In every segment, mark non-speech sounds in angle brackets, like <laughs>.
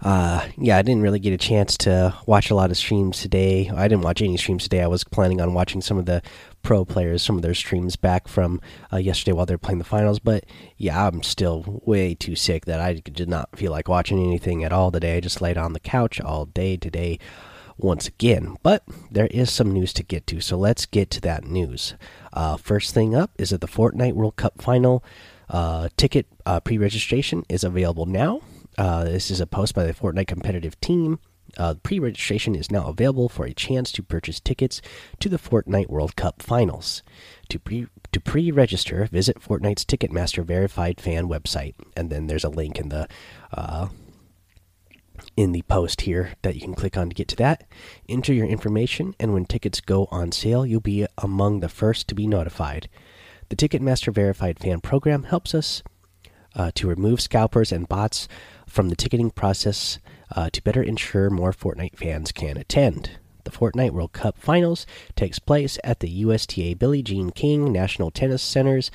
uh, yeah, I didn't really get a chance to watch a lot of streams today. I didn't watch any streams today. I was planning on watching some of the pro players, some of their streams back from uh, yesterday while they're playing the finals. But yeah, I'm still way too sick that I did not feel like watching anything at all today. I just laid on the couch all day today once again. But there is some news to get to, so let's get to that news. Uh, first thing up is that the Fortnite World Cup final uh, ticket uh, pre registration is available now. Uh, this is a post by the Fortnite competitive team. Uh, Pre registration is now available for a chance to purchase tickets to the Fortnite World Cup finals. To pre to pre register, visit Fortnite's Ticketmaster verified fan website, and then there's a link in the uh, in the post here that you can click on to get to that. Enter your information, and when tickets go on sale, you'll be among the first to be notified. The Ticketmaster verified fan program helps us uh, to remove scalpers and bots from the ticketing process uh, to better ensure more Fortnite fans can attend. The Fortnite World Cup Finals takes place at the USTA Billie Jean King National Tennis Center's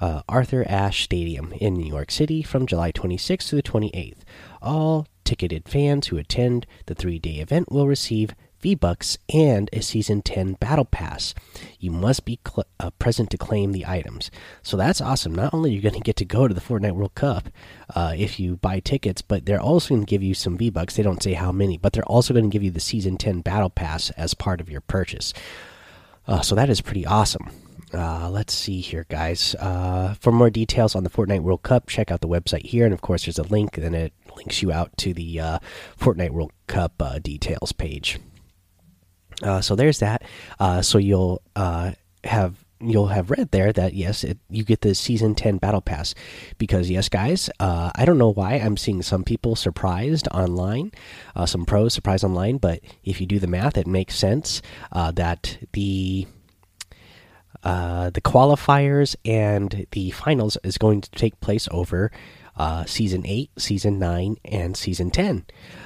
uh, Arthur Ashe Stadium in New York City from July 26th to the 28th. All ticketed fans who attend the three day event will receive V-Bucks, and a Season 10 Battle Pass. You must be uh, present to claim the items. So that's awesome. Not only are you going <laughs> to get to go to the Fortnite World Cup uh, if you buy tickets, but they're also going to give you some V-Bucks. They don't say how many, but they're also going to give you the Season 10 Battle Pass as part of your purchase. Uh, so that is pretty awesome. Uh, let's see here, guys. Uh, for more details on the Fortnite World Cup, check out the website here. And of course, there's a link, and it links you out to the uh, Fortnite World Cup uh, details page. Uh, so there's that. Uh, so you'll uh, have you'll have read there that yes, it, you get the season ten battle pass because yes, guys, uh, I don't know why I'm seeing some people surprised online, uh, some pros surprised online, but if you do the math, it makes sense uh, that the the qualifiers and the finals is going to take place over uh, season 8, season 9, and season 10.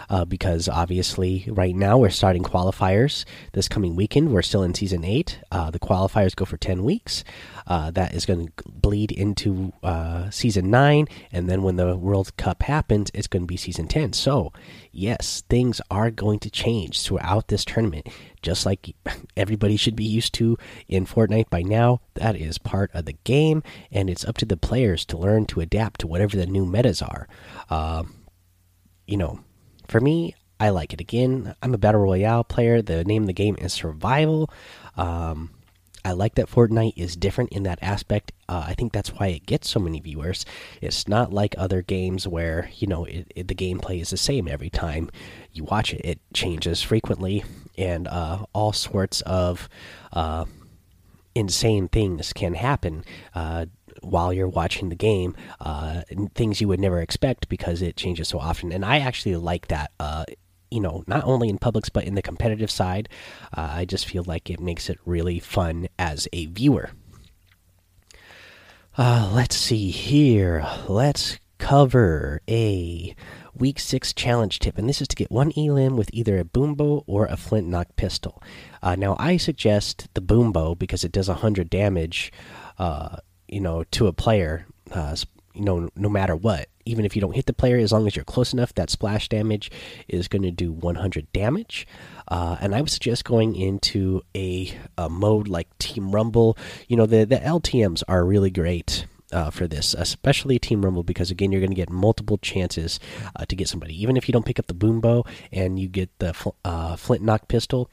Uh, because obviously, right now we're starting qualifiers this coming weekend. We're still in season 8. Uh, the qualifiers go for 10 weeks. Uh, that is going to bleed into uh, season 9. And then when the World Cup happens, it's going to be season 10. So, yes, things are going to change throughout this tournament. Just like everybody should be used to in Fortnite by now, that is part of the game. And it's up to the players to learn to adapt to whatever the new metas are. Uh, you know, for me, I like it. Again, I'm a battle royale player. The name of the game is survival. Um, I like that Fortnite is different in that aspect. Uh, I think that's why it gets so many viewers. It's not like other games where you know it, it, the gameplay is the same every time you watch it. It changes frequently, and uh, all sorts of uh, insane things can happen uh, while you're watching the game. Uh, things you would never expect because it changes so often. And I actually like that uh, you know, not only in Publix but in the competitive side. Uh, I just feel like it makes it really fun as a viewer. Uh, let's see here. Let's cover a week six challenge tip, and this is to get one elim with either a boom bow or a flintlock pistol. Uh, now, I suggest the boom bow because it does 100 damage, uh, you know, to a player, uh, you know, no matter what even if you don't hit the player, as long as you're close enough, that splash damage is going to do 100 damage. Uh, and I would suggest going into a, a, mode like Team Rumble. You know, the, the LTMs are really great uh, for this, especially Team Rumble, because again, you're going to get multiple chances uh, to get somebody. Even if you don't pick up the boom bow and you get the fl uh, flintlock pistol,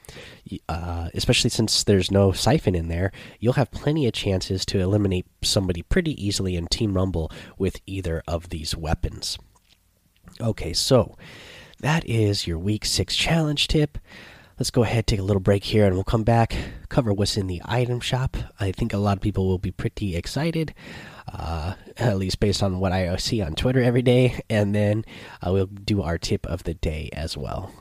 uh, especially since there's no siphon in there, you'll have plenty of chances to eliminate somebody pretty easily in Team Rumble with either of these weapons. Okay, so that is your week six challenge tip let's go ahead take a little break here and we'll come back cover what's in the item shop i think a lot of people will be pretty excited uh, at least based on what I see on Twitter every day. And then uh, we'll do our tip of the day as well.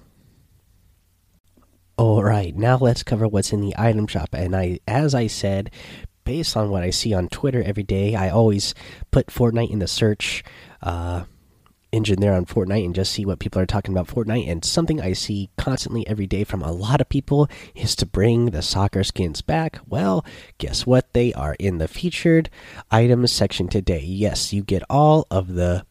All right, now let's cover what's in the item shop. And I, as I said, based on what I see on Twitter every day, I always put Fortnite in the search. Uh, engine there on Fortnite and just see what people are talking about Fortnite. And something I see constantly every day from a lot of people is to bring the soccer skins back. Well, guess what? They are in the featured items section today. Yes, you get all of the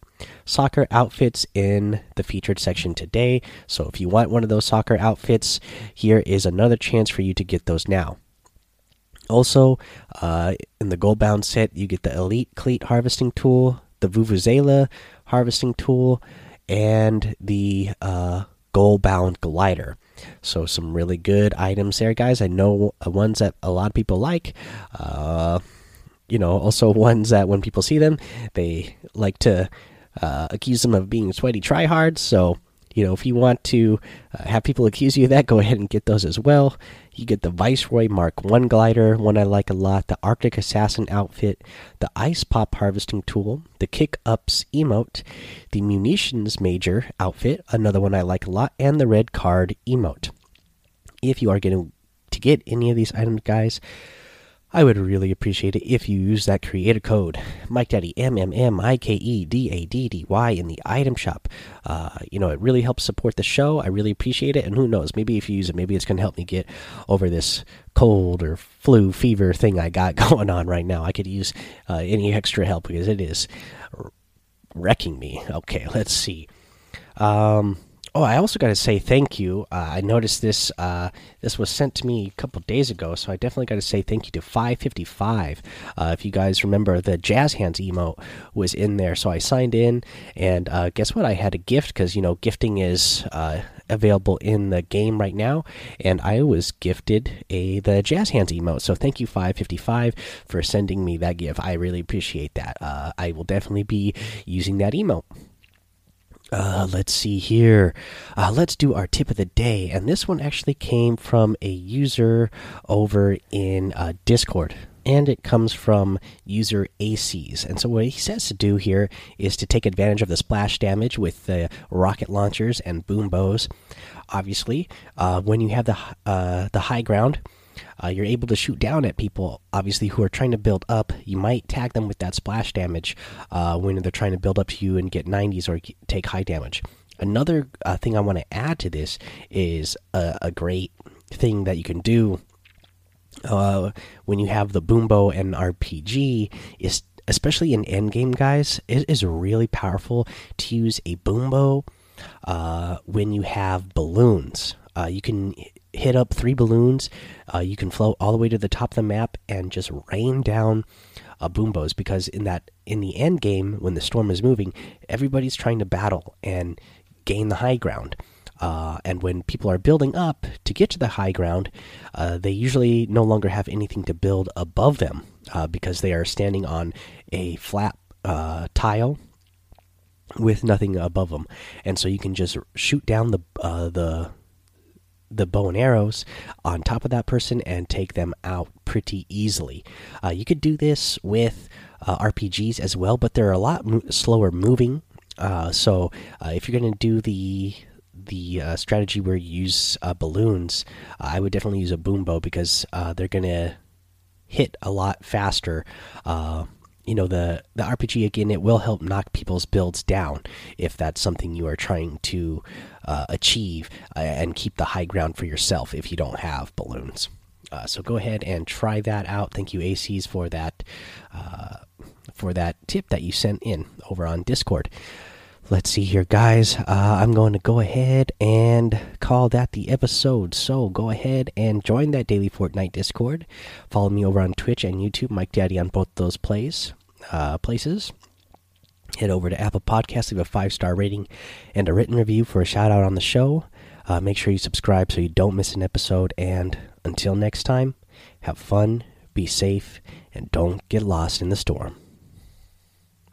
soccer outfits in the featured section today. So if you want one of those soccer outfits, here is another chance for you to get those now. Also, uh, in the Goalbound set, you get the elite cleat harvesting tool, the Vuvuzela harvesting tool, and the uh, Goalbound glider. So, some really good items there, guys. I know ones that a lot of people like. Uh, you know, also ones that when people see them, they like to uh, accuse them of being sweaty tryhards. So, you know, if you want to uh, have people accuse you of that, go ahead and get those as well. You get the Viceroy Mark One glider, one I like a lot. The Arctic Assassin outfit, the Ice Pop harvesting tool, the Kick Ups emote, the Munitions Major outfit, another one I like a lot, and the Red Card emote. If you are getting to get any of these items, guys, I would really appreciate it if you use that creator code Mike Daddy M M M I K E D A D D Y in the item shop. Uh, you know, it really helps support the show. I really appreciate it. And who knows, maybe if you use it, maybe it's going to help me get over this cold or flu fever thing I got <laughs> going on right now. I could use uh, any extra help because it is wrecking me. Okay, let's see. Um, Oh, I also got to say thank you. Uh, I noticed this. Uh, this was sent to me a couple days ago, so I definitely got to say thank you to 555. Uh, if you guys remember, the Jazz Hands emote was in there, so I signed in, and uh, guess what? I had a gift because you know gifting is uh, available in the game right now, and I was gifted a the Jazz Hands emote. So thank you 555 for sending me that gift. I really appreciate that. Uh, I will definitely be using that emote. Uh, let's see here. Uh, let's do our tip of the day. And this one actually came from a user over in uh, Discord. And it comes from user ACs. And so, what he says to do here is to take advantage of the splash damage with the rocket launchers and boom bows. Obviously, uh, when you have the, uh, the high ground, uh, you're able to shoot down at people, obviously, who are trying to build up. You might tag them with that splash damage uh, when they're trying to build up to you and get 90s or take high damage. Another uh, thing I want to add to this is a, a, great thing that you can do uh, when you have the Boom Bow and RPG is especially in endgame, guys. It is really powerful to use a Boom Bow uh, when you have balloons. Uh, you can hit up three balloons. Uh, you can float all the way to the top of the map and just rain down uh, boom bows because in that in the end game when the storm is moving, everybody's trying to battle and gain the high ground. Uh, and when people are building up to get to the high ground, uh, they usually no longer have anything to build above them uh, because they are standing on a flat uh, tile with nothing above them, and so you can just shoot down the uh, the the bow and arrows on top of that person and take them out pretty easily. Uh, you could do this with uh, RPGs as well, but they're a lot mo slower moving. Uh, so uh, if you're going to do the the uh, strategy where you use uh, balloons, I would definitely use a boom bow because they're going to hit a lot faster you know the the RPG again it will help knock people's builds down if that's something you are trying to uh, achieve uh, and keep the high ground for yourself if you don't have balloons. Uh, so go ahead and try that out. Thank you ACs for that uh, for that tip that you sent in over on Discord. Let's see here, guys. Uh, I'm going to go ahead and call that the episode. So go ahead and join that daily Fortnite Discord. Follow me over on Twitch and YouTube, Mike Daddy on both those plays uh, places. Head over to Apple Podcasts, leave a five star rating and a written review for a shout out on the show. Uh, make sure you subscribe so you don't miss an episode. And until next time, have fun, be safe, and don't get lost in the storm.